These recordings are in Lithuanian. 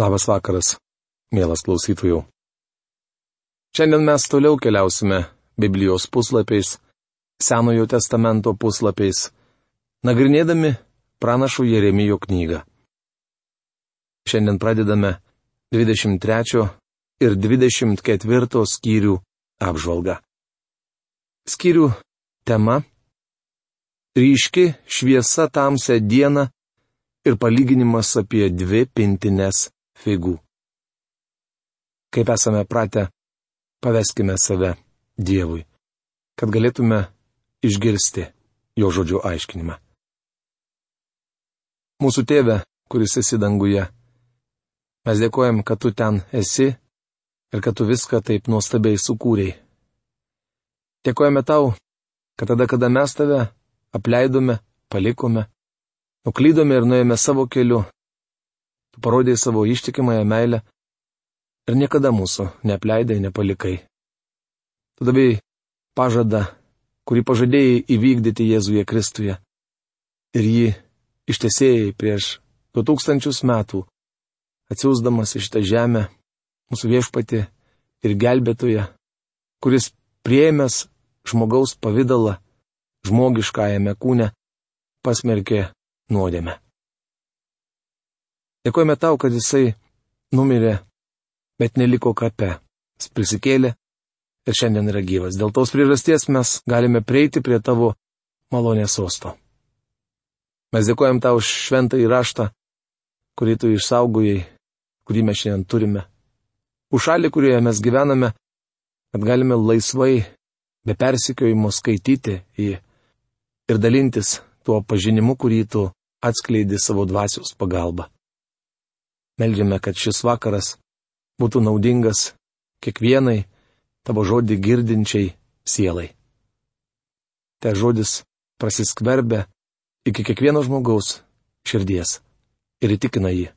Labas vakaras, mielas klausytojų. Šiandien mes toliau keliausime Biblijos puslapiais, Senojo testamento puslapiais, nagrinėdami pranašų Jeremijo knygą. Šiandien pradedame 23 ir 24 skyrių apžvalgą. Skyrių tema - ryški šviesa tamsią dieną ir palyginimas apie dvi pintinės figų. Kaip esame pratę, paveskime save Dievui, kad galėtume išgirsti jo žodžių aiškinimą. Mūsų tėve, kuris esi danguje, mes dėkojam, kad tu ten esi ir kad tu viską taip nuostabiai sukūrėjai. Dėkojame tau, kad tada, kada mes tave apleidome, palikome, nuklydome ir nuėjome savo keliu, tu parodėjai savo ištikimąją meilę ir niekada mūsų neapleidai, nepalikai. Tu davėjai pažadą, kurį pažadėjai įvykdyti Jėzuje Kristuje. Ir jį ištesėjai prieš du tūkstančius metų, atsiūsdamas iš tą žemę mūsų viešpati ir gelbėtoje, kuris prieimęs žmogaus pavydalą žmogiškajame kūne pasmerkė nuodėmę. Dėkojame tau, kad jisai numirė, bet neliko kape. Jis prisikėlė ir šiandien yra gyvas. Dėl tos priežasties mes galime prieiti prie tavo malonės sosto. Mes dėkojam tau už šventą įraštą, kurį tu išsaugojai, kurį mes šiandien turime. Už šalį, kurioje mes gyvename, kad galime laisvai, be persikiojimo skaityti jį ir dalintis tuo pažinimu, kurį tu atskleidi savo dvasios pagalba. Meldžiame, kad šis vakaras būtų naudingas kiekvienai tavo žodį girdinčiai sielai. Te žodis prasiskverbia iki kiekvieno žmogaus širdies ir įtikina jį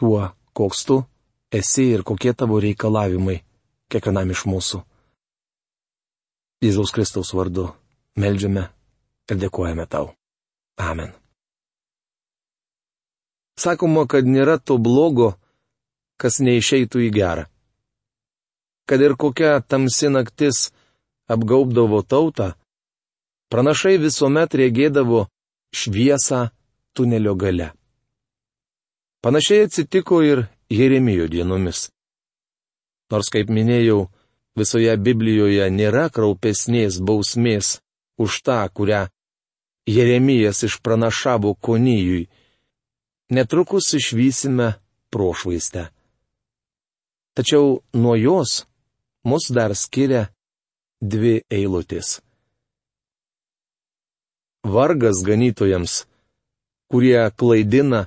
tuo, koks tu esi ir kokie tavo reikalavimai kiekvienam iš mūsų. Jėzaus Kristaus vardu meldžiame ir dėkojame tau. Amen. Sakoma, kad nėra to blogo, kas neišeitų į gerą. Kad ir kokia tamsi naktis apgaubdavo tautą, pranašai visuomet regėdavo šviesą tunelio gale. Panašiai atsitiko ir Jeremijo dienomis. Nors, kaip minėjau, visoje Biblijoje nėra kraupesnės bausmės už tą, kurią Jeremijas išpranašavo Konijui netrukus išvysime prošvaistę. Tačiau nuo jos mus dar skiria dvi eilutės. Vargas ganytojams, kurie klaidina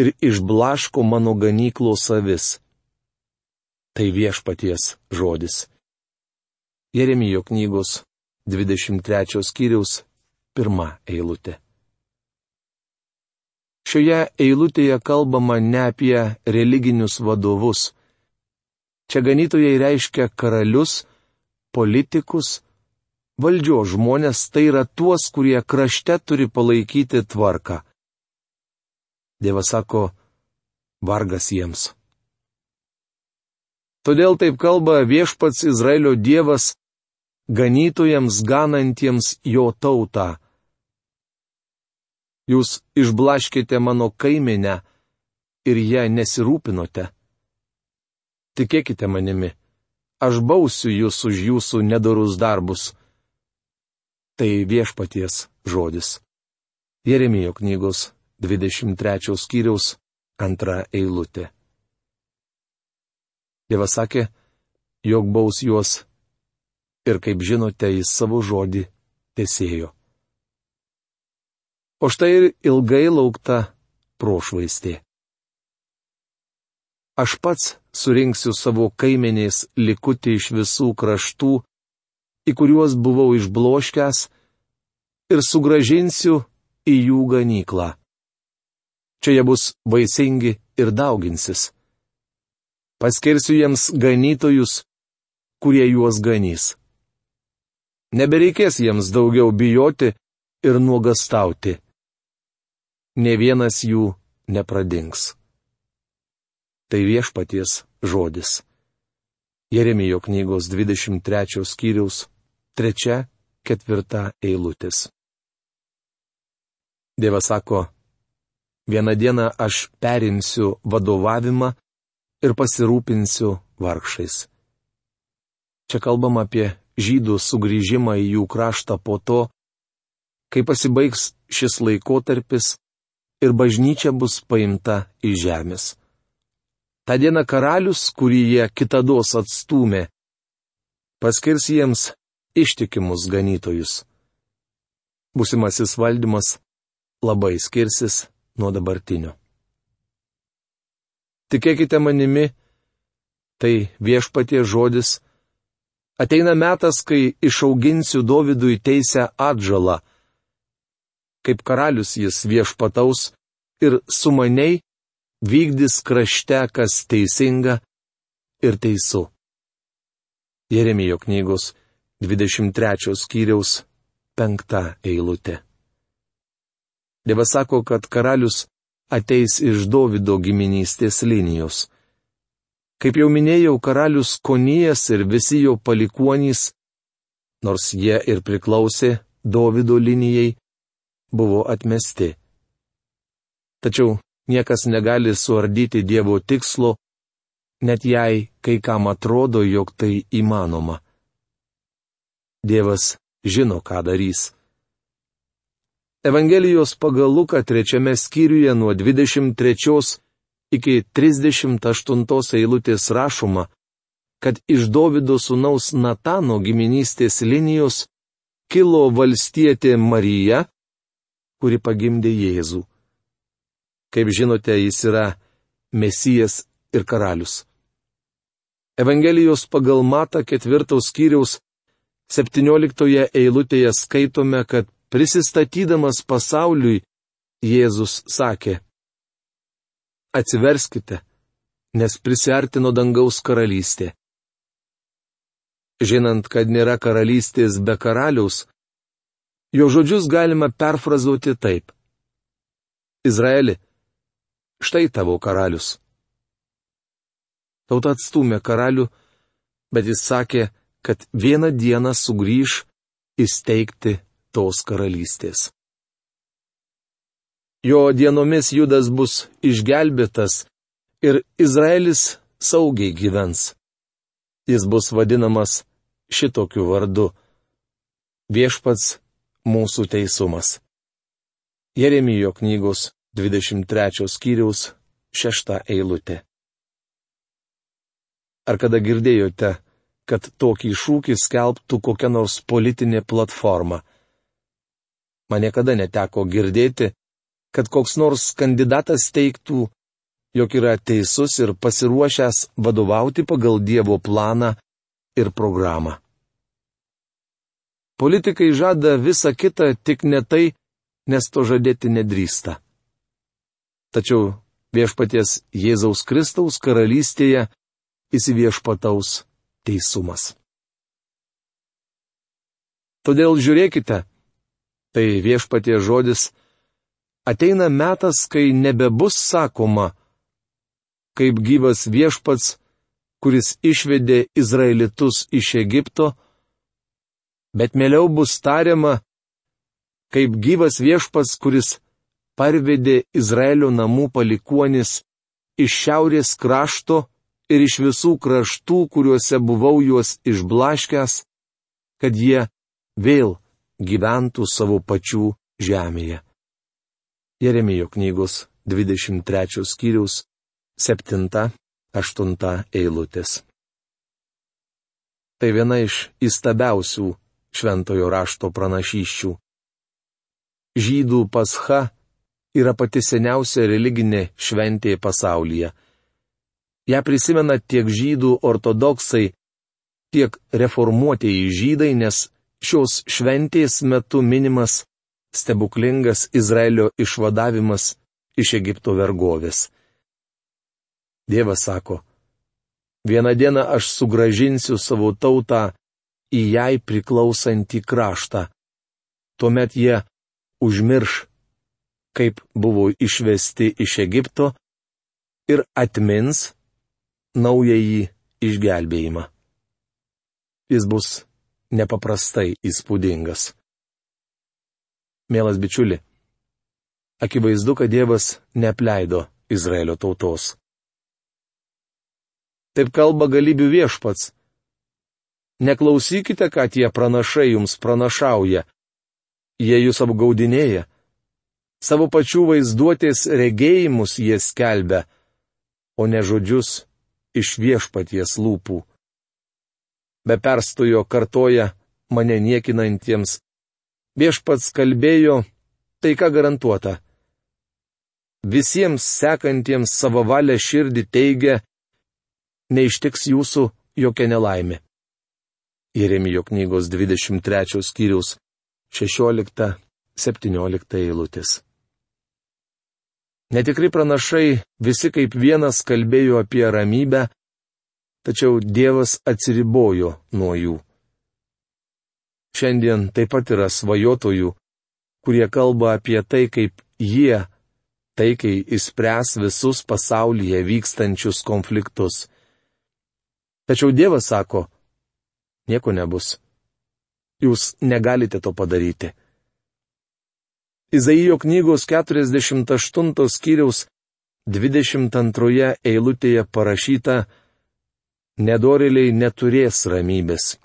ir išblaško mano ganyklos avis. Tai viešpaties žodis. Jeremijo knygos 23 skyriaus pirma eilutė. Šioje eilutėje kalbama ne apie religinius vadovus. Čia ganytojai reiškia karalius, politikus, valdžios žmonės, tai yra tuos, kurie krašte turi palaikyti tvarką. Dievas sako, vargas jiems. Todėl taip kalba viešpats Izraelio Dievas ganytojams ganantiems jo tautą. Jūs išblaškite mano kaiminę ir ją nesirūpinote. Tikėkite manimi, aš bausiu jūs už jūsų nedorus darbus. Tai viešpaties žodis. Jeremijo knygos 23 skyriaus antra eilutė. Dievas sakė, jog baus juos ir kaip žinote, jis savo žodį tesėjo o štai ir ilgai laukta prošvaistė. Aš pats surinksiu savo kaimenės likutį iš visų kraštų, į kuriuos buvau išbloškęs, ir sugražinsiu į jų ganyklą. Čia jie bus vaisingi ir dauginsis. Paskirsiu jiems ganytojus, kurie juos ganys. Nebereikės jiems daugiau bijoti ir nuogastauti ne vienas jų nepradings. Tai viešpaties žodis. Jeremijo knygos 23 skyriaus 3-4 eilutės. Dievas sako, vieną dieną aš perimsiu vadovavimą ir pasirūpinsiu vargšais. Čia kalbam apie žydų sugrįžimą į jų kraštą po to, kai pasibaigs šis laikotarpis ir bažnyčia bus paimta iš žemės. Ta diena karalius, kurį jie kitados atstūmė, paskirs jiems ištikimus ganytojus. Būsimasis valdymas labai skirsis nuo dabartinio. Tikėkite manimi, tai viešpatie žodis, Ateina metas, kai išauginsiu Dovydui teisę atžalą. Kaip karalius jis viešpataus ir sumaniai vykdys krašte, kas teisinga ir teisu. Jeremijo knygos 23 skyriaus 5 eilutė. Dievas sako, kad karalius ateis iš Dovido giminystės linijos. Kaip jau minėjau, karalius Konijas ir visi jo palikuonys, nors jie ir priklausė Davido linijai, buvo atmesti. Tačiau niekas negali suardyti Dievo tikslo, net jei kai kam atrodo, jog tai įmanoma. Dievas žino, ką darys. Evangelijos pagal Luką trečiame skyriuje nuo 23 iki 38 eilutės rašoma, kad iš Davido sūnaus Natano giminystės linijos kilo valstietė Marija, kuri pagimdė Jėzų. Kaip žinote, jis yra Mesijas ir karalius. Evangelijos pagal Mata ketvirtaus skyriaus 17 eilutėje skaitome, kad prisistatydamas pasauliui Jėzus sakė, atsiverskite, nes prisartino dangaus karalystė. Žinant, kad nėra karalystės be karaliaus, jo žodžius galima perfrazuoti taip. Izraeli, štai tavo karalius. Tauta atstumė karalių, bet jis sakė, kad vieną dieną sugrįž įsteigti tos karalystės. Jo dienomis Judas bus išgelbėtas ir Izraelis saugiai gyvens. Jis bus vadinamas šitokiu vardu - viešpats mūsų teisumas. Jeremijo knygos 23 skyriaus 6 eilutė. Ar kada girdėjote, kad tokį šūkį skelbtų kokia nors politinė platforma? Man niekada neteko girdėti, kad koks nors kandidatas teiktų, jog yra teisus ir pasiruošęs vadovauti pagal Dievo planą ir programą. Politikai žada visą kitą tik ne tai, nes to žadėti nedrįsta. Tačiau viešpaties Jėzaus Kristaus karalystėje įsiviešpataus teisumas. Todėl žiūrėkite, tai viešpatie žodis, ateina metas, kai nebebus sakoma, kaip gyvas viešpats, kuris išvedė Izraelitus iš Egipto, bet mieliau bus tariama, kaip gyvas viešpats, kuris parvedė Izraelio namų palikuonis iš šiaurės krašto ir iš visų kraštų, kuriuose buvau juos išblaškęs, kad jie vėl gyventų savo pačių žemėje. Jeremijo knygos 23 skyriaus 7-8 eilutės. Tai viena iš įstabiausių šventojo rašto pranašyščių. Žydų pascha yra pati seniausia religinė šventė pasaulyje. Ja prisimena tiek žydų ortodoksai, tiek reformuotieji žydai, nes šios šventės metu minimas stebuklingas Izraelio išvadavimas iš Egipto vergovės. Dievas sako, vieną dieną aš sugražinsiu savo tautą į jai priklausantį kraštą. Tuomet jie užmirš, kaip buvo išvesti iš Egipto ir atmins, naująjį išgelbėjimą. Jis bus nepaprastai įspūdingas. Mielas bičiuli, akivaizdu, kad Dievas neapleido Izraelio tautos. Taip kalba galybių viešpats. Neklausykite, ką tie pranašai jums pranašauja. Jie jūs apgaudinėja. Savo pačių vaizduotės regėjimus jie skelbia, o ne žodžius iš viešpaties lūpų. Be perstojo kartoja mane niekinantiems. Viešpats kalbėjo, tai ką garantuota. Visiems sekantiems savo valią širdį teigia, neištiks jūsų jokia nelaimė. Jeremijo knygos 23 skyriaus 16-17 eilutės. Netikri pranašai visi kaip vienas kalbėjo apie ramybę, tačiau Dievas atsiribojo nuo jų. Šiandien taip pat yra svajotojų, kurie kalba apie tai, kaip jie taikiai įspręs visus pasaulyje vykstančius konfliktus. Tačiau Dievas sako, nieko nebus. Jūs negalite to padaryti. Izaijo knygos 48 skyriaus 22 eilutėje parašyta, nedoriliai neturės ramybės.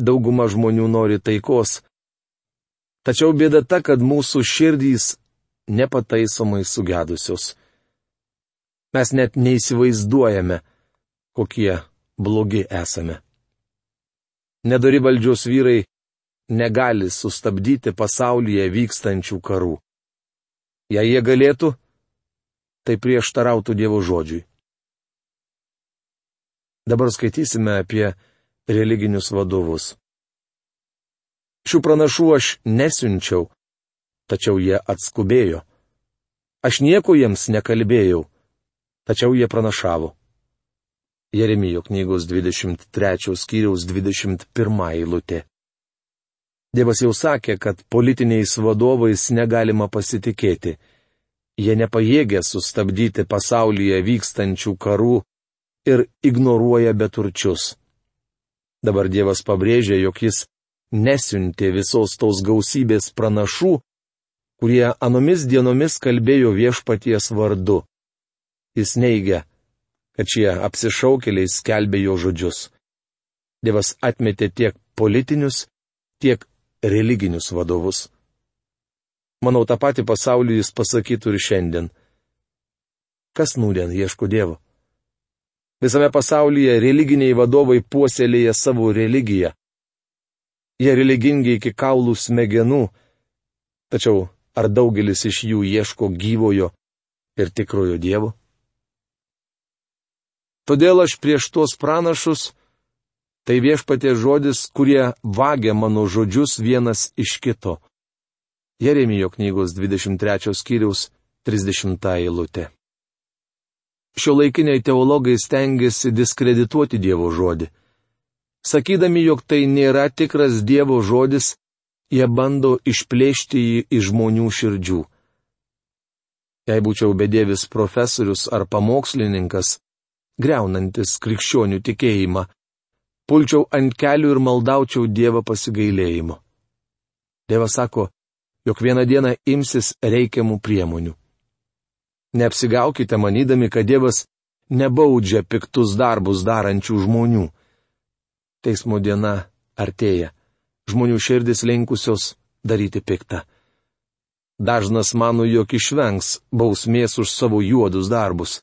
Dauguma žmonių nori taikos. Tačiau bėda ta, kad mūsų širdys nepataisomai sugedusios. Mes net neįsivaizduojame, kokie blogi esame. Nedari valdžios vyrai negali sustabdyti pasaulyje vykstančių karų. Jei jie galėtų, tai prieštarautų Dievo žodžiui. Dabar skaitysime apie religinius vadovus. Šių pranašų aš nesiunčiau, tačiau jie atskubėjo. Aš nieko jiems nekalbėjau, tačiau jie pranašavo. Jeremijo knygos 23 skyriaus 21 eilutė. Dievas jau sakė, kad politiniais vadovais negalima pasitikėti. Jie nepajėgia sustabdyti pasaulyje vykstančių karų ir ignoruoja beturčius. Dabar Dievas pabrėžia, jog jis nesiuntė visos tos gausybės pranašų, kurie anomis dienomis kalbėjo viešpaties vardu. Jis neigia, kad šie apsišaukėliai skelbė jo žodžius. Dievas atmetė tiek politinius, tiek religinius vadovus. Manau, tą patį pasaulį jis pasakytų ir šiandien. Kas nūdien ieško Dievo? Visame pasaulyje religiniai vadovai puoselėja savo religiją. Jie religingi iki kaulų smegenų, tačiau ar daugelis iš jų ieško gyvojo ir tikrojo Dievo? Todėl aš prieš tuos pranašus, tai viešpatė žodis, kurie vagia mano žodžius vienas iš kito. Jeremijo knygos 23 skyriaus 30 eilutė. Šio laikiniai teologai stengiasi diskredituoti Dievo žodį. Sakydami, jog tai nėra tikras Dievo žodis, jie bando išplėšti jį iš žmonių širdžių. Jei būčiau bedėvis profesorius ar pamokslininkas, greunantis krikščionių tikėjimą. Pulčiau ant kelių ir maldaučiau Dievą pasigailėjimo. Dievas sako, jog vieną dieną imsis reikiamų priemonių. Neapsigaukite manydami, kad Dievas nebaudžia piktus darbus darančių žmonių. Teismo diena artėja. Žmonių širdis linkusios daryti piktą. Dažnas mano, jog išvengs bausmės už savo juodus darbus.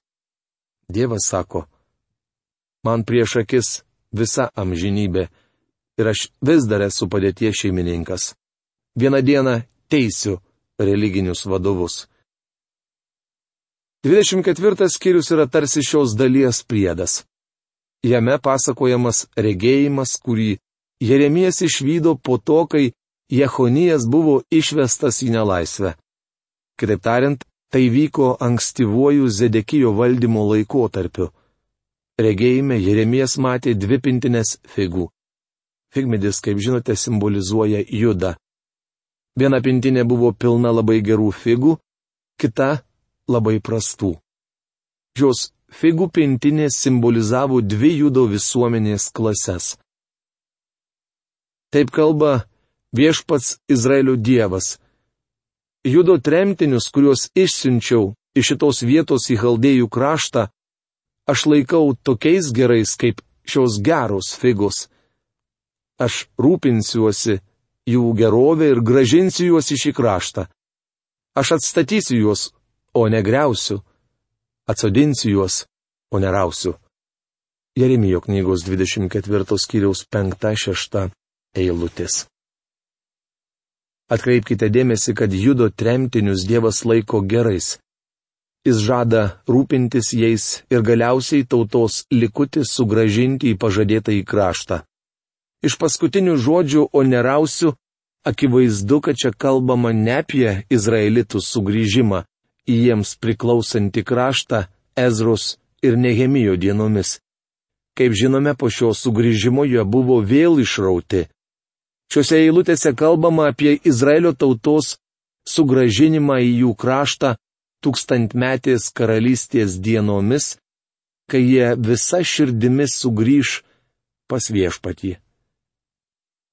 Dievas sako, man prieš akis visa amžinybė ir aš vis dar esu padėties šeimininkas. Vieną dieną teisiu religinius vadovus. 24 skyrius yra tarsi šios dalies priedas. Jame pasakojamas regėjimas, kurį Jeremijas išvydo po to, kai Jehonijas buvo išvestas į nelaisvę. Kitaip tariant, Tai vyko ankstyvuoju Zedekijo valdymo laikotarpiu. Regėjime Jeremijas matė dvi pintinės figų. Figmedis, kaip žinote, simbolizuoja judą. Viena pintinė buvo pilna labai gerų figų, kita labai prastų. Šios figų pintinė simbolizavo dvi judo visuomenės klases. Taip kalba viešpats Izraelio dievas. Judo tremtinius, kuriuos išsiunčiau iš šitos vietos į Haldėjų kraštą, aš laikau tokiais gerais kaip šios geros figos. Aš rūpinsiuosi jų gerovę ir gražinsiu juos į šį kraštą. Aš atstatysiu juos, o negriausiu. Atsodinsiu juos, o nerausiu. Jeremijo knygos 24 skyriaus 5-6 eilutės. Atkreipkite dėmesį, kad judo tremtinius Dievas laiko gerais. Jis žada rūpintis jais ir galiausiai tautos likutį sugražinti į pažadėtą į kraštą. Iš paskutinių žodžių, o nerausiu, akivaizdu, kad čia kalbama ne apie izraelitų sugrįžimą į jiems priklausantį kraštą Ezros ir Nehemijo dienomis. Kaip žinome, po šio sugrįžimo jie buvo vėl išrauti. Šiuose eilutėse kalbama apie Izraelio tautos sugražinimą į jų kraštą tūkstantmetės karalystės dienomis, kai jie visa širdimi sugrįž pas viešpatį.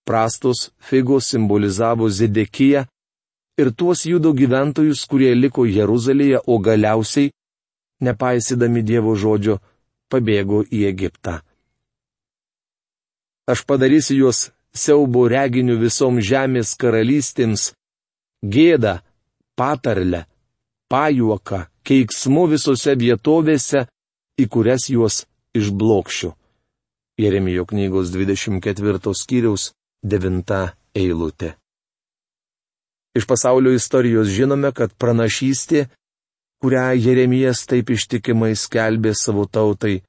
Prastos figos simbolizavo Zedekiją ir tuos judo gyventojus, kurie liko Jeruzalėje, o galiausiai, nepaisydami Dievo žodžio, pabėgo į Egiptą. Aš padarysiu juos siaubo reginiu visom žemės karalystėms, gėdą, patarlę, pajuoką, keiksmu visose vietovėse, į kurias juos išblokščiu. Jeremijo knygos 24 skyriaus devinta eilutė. Iš pasaulio istorijos žinome, kad pranašystė, kurią Jeremijas taip ištikimai skelbė savo tautai,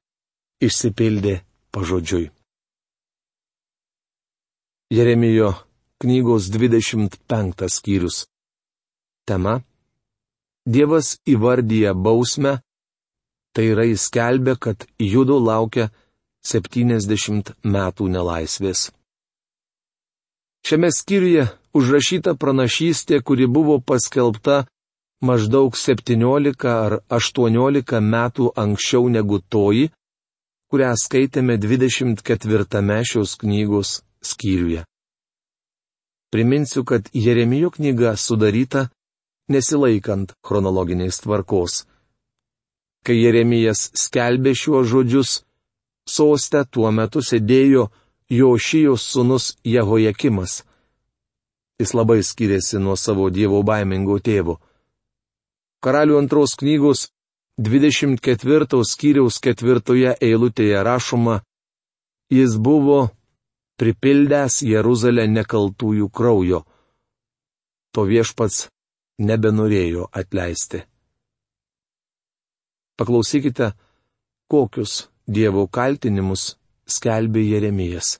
išsipildė pažodžiui. Jeremijo knygos 25 skyrius. Tema Dievas įvardyja bausmę, tai yra įskelbė, kad judo laukia 70 metų nelaisvės. Šiame skyriuje užrašyta pranašystė, kuri buvo paskelbta maždaug 17 ar 18 metų anksčiau negu toji, kurią skaitėme 24 šios knygos skyriuje. Priminsiu, kad Jeremijo knyga sudaryta nesilaikant chronologinės tvarkos. Kai Jeremijas skelbė šiuos žodžius, soste tuo metu sėdėjo Jošijos sunus Jehojakimas. Jis labai skiriasi nuo savo dievo baimingo tėvo. Karalių antros knygos 24 skyriaus ketvirtoje eilutėje rašoma, jis buvo pripildęs Jeruzalę nekaltųjų kraujo. To viešpats nebenorėjo atleisti. Paklausykite, kokius Dievo kaltinimus skelbė Jeremijas.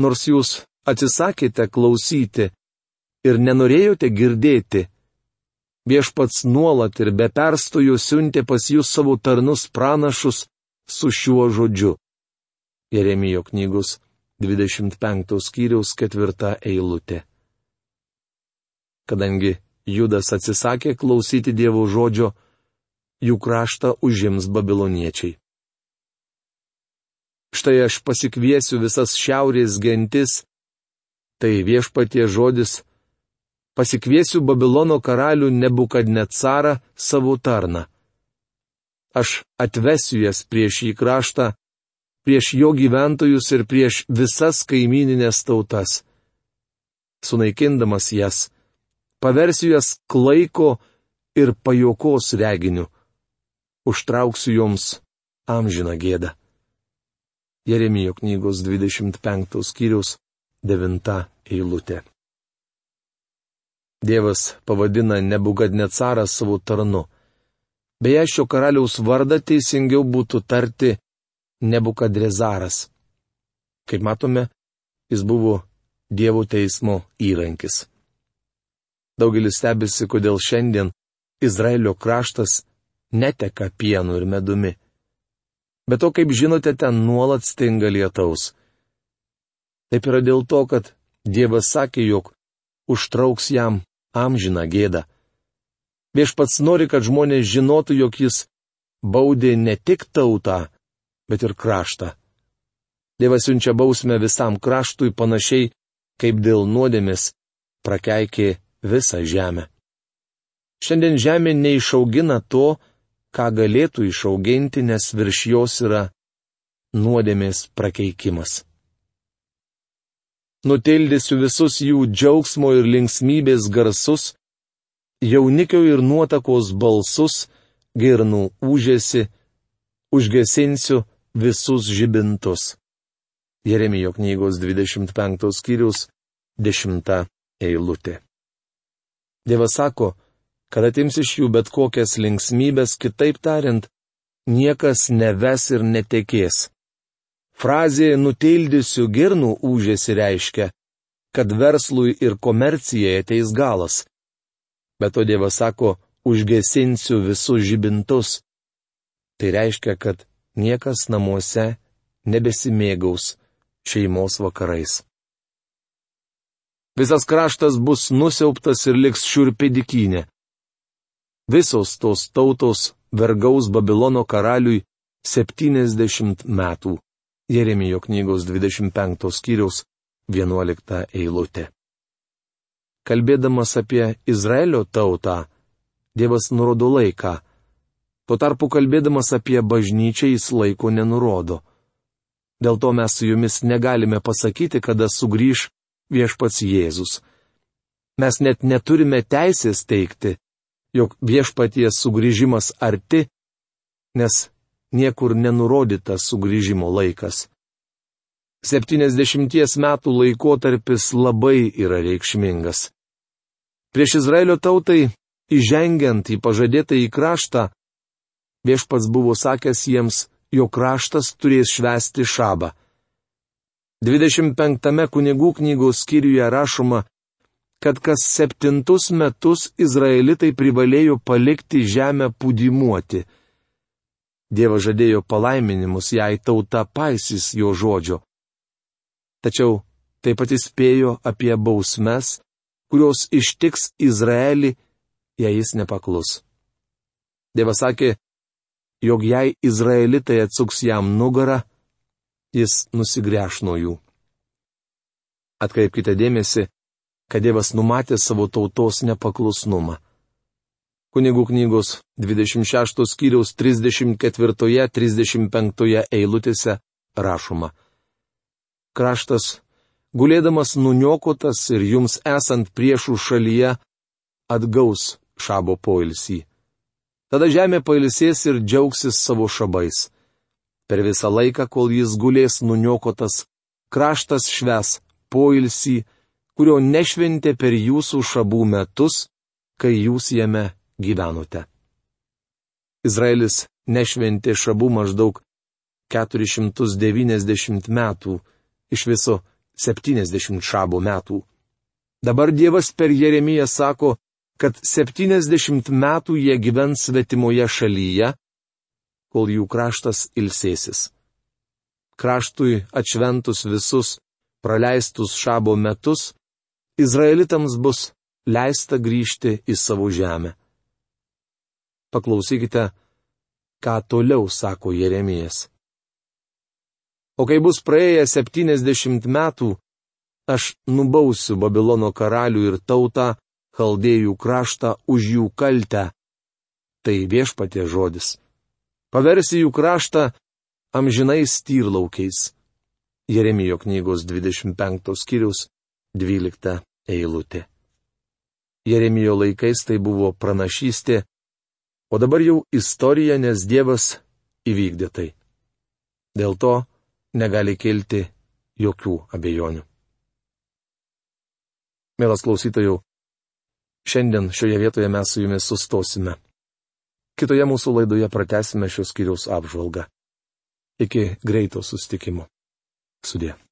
Nors jūs atsisakėte klausyti ir nenorėjote girdėti, viešpats nuolat ir be perstojų siuntė pas jūs savo tarnus pranašus su šiuo žodžiu. Jeremijo knygos 25 skyriaus 4 eilutė. Kadangi Judas atsisakė klausyti Dievo žodžio, jų kraštą užims babiloniečiai. Štai aš pasikviesiu visas šiaurės gentis. Tai viešpatie žodis. Pasikviesiu Babilono karalių Nebukadnecarą savo tarną. Aš atvesiu jas prieš jį kraštą, prieš jo gyventojus ir prieš visas kaimininės tautas. Sunaikindamas jas, paversiu jas klaiko ir pajokos reginiu. Užtrauksiu joms amžiną gėdą. Jeremijo knygos 25 skyrius 9 eilutė. Dievas pavadina Nebugadnecarą savo tarnu. Beje, šio karaliaus vardą teisingiau būtų tarti Nebukadrezaras. Kaip matome, jis buvo Dievo teismo įrankis. Daugelis stebisi, kodėl šiandien Izraelio kraštas neteka pienu ir medumi. Bet to, kaip žinote, ten nuolat stinga lietaus. Taip yra dėl to, kad Dievas sakė, jog užtrauks jam amžiną gėdą. Viešpats nori, kad žmonės žinotų, jog jis baudė ne tik tautą, bet ir kraštą. Dievas siunčia bausmę visam kraštui panašiai, kaip dėl nuodėmis prakeikė visą žemę. Šiandien žemė neišaugina to, ką galėtų išauginti, nes virš jos yra nuodėmės prakeikimas. Nutildysiu visus jų džiaugsmo ir linksmybės garsus, jaunikio ir nuotakos balsus, girnų užėsi, užgesinsiu visus žibintus. Jeremijo knygos 25 skyrius 10 eilutė. Dievas sako, kad atims iš jų bet kokias linksmybės, kitaip tariant, niekas neves ir netekės. Frazė nutildysiu girnų užėsi reiškia, kad verslui ir komercijai ateis galas. Bet to Dievas sako, užgesinsiu visus žibintus. Tai reiškia, kad niekas namuose nebesimėgaus šeimos vakarais. Visas kraštas bus nusiauptas ir liks šiurpi dikinė. Visos tos tautos vergaus Babilono karaliui 70 metų. Jeremijo knygos 25 skyriaus 11 eilutė. Kalbėdamas apie Izraelio tautą, Dievas nurodo laiką. Tuo tarpu kalbėdamas apie bažnyčią jis laiko nenurodo. Dėl to mes su jumis negalime pasakyti, kada sugrįž viešpats Jėzus. Mes net neturime teisės teikti, jog viešpaties sugrįžimas arti, nes niekur nenurodytas sugrįžimo laikas. 70 metų laikotarpis labai yra reikšmingas. Prieš Izraelio tautai, įžengiant į pažadėtą į kraštą, viešpats buvo sakęs jiems, jo kraštas turės švesti šabą. 25 kunigų knygos skyriuje rašoma, kad kas septintus metus izraelitai privalėjo palikti žemę pudimuoti. Dievas žadėjo palaiminimus, jei tauta paisys jo žodžio. Tačiau taip pat įspėjo apie bausmes, kurios ištiks Izraelį, jei jis nepaklus. Dievas sakė, jog jei izraelitai atsuks jam nugarą, jis nusigręš nuo jų. Atkreipkite dėmesį, kad Dievas numatė savo tautos nepaklusnumą. Kunigų knygos 26 skyriaus 34-35 eilutėse rašoma. Kraštas, gulėdamas nuniokotas ir jums esant priešų šalyje, atgaus šabo poilsį. Tada žemė pailsės ir džiaugsis savo šabais. Per visą laiką, kol jis gulės nuniokotas, kraštas šves poilsį, kurio nešventė per jūsų šabų metus, kai jūs jame gyvenote. Izraelis nešventė šabų maždaug 490 metų, iš viso 70 šabo metų. Dabar Dievas per Jeremiją sako, kad 70 metų jie gyvens svetimoje šalyje, kol jų kraštas ilsėsis. Kraštui atšventus visus praleistus šabo metus, izraelitams bus leista grįžti į savo žemę. Paklausykite, ką toliau sako Jeremijas. O kai bus praėję septyniasdešimt metų, aš nubausiu Babilono karalių ir tautą, chaldėjų kraštą už jų kaltę. Tai viešpatie žodis paversi jų kraštą amžinais tyrlaukiais. Jeremijo knygos 25 skyrius 12 eilutė. Jeremijo laikais tai buvo pranašystė, o dabar jau istorija, nes Dievas įvykdė tai. Dėl to negali kilti jokių abejonių. Mielas klausytojų, šiandien šioje vietoje mes su jumis sustosime. Kitoje mūsų laidoje pratesime šios kiriaus apžvalgą. Iki greito sustikimo. Sudė.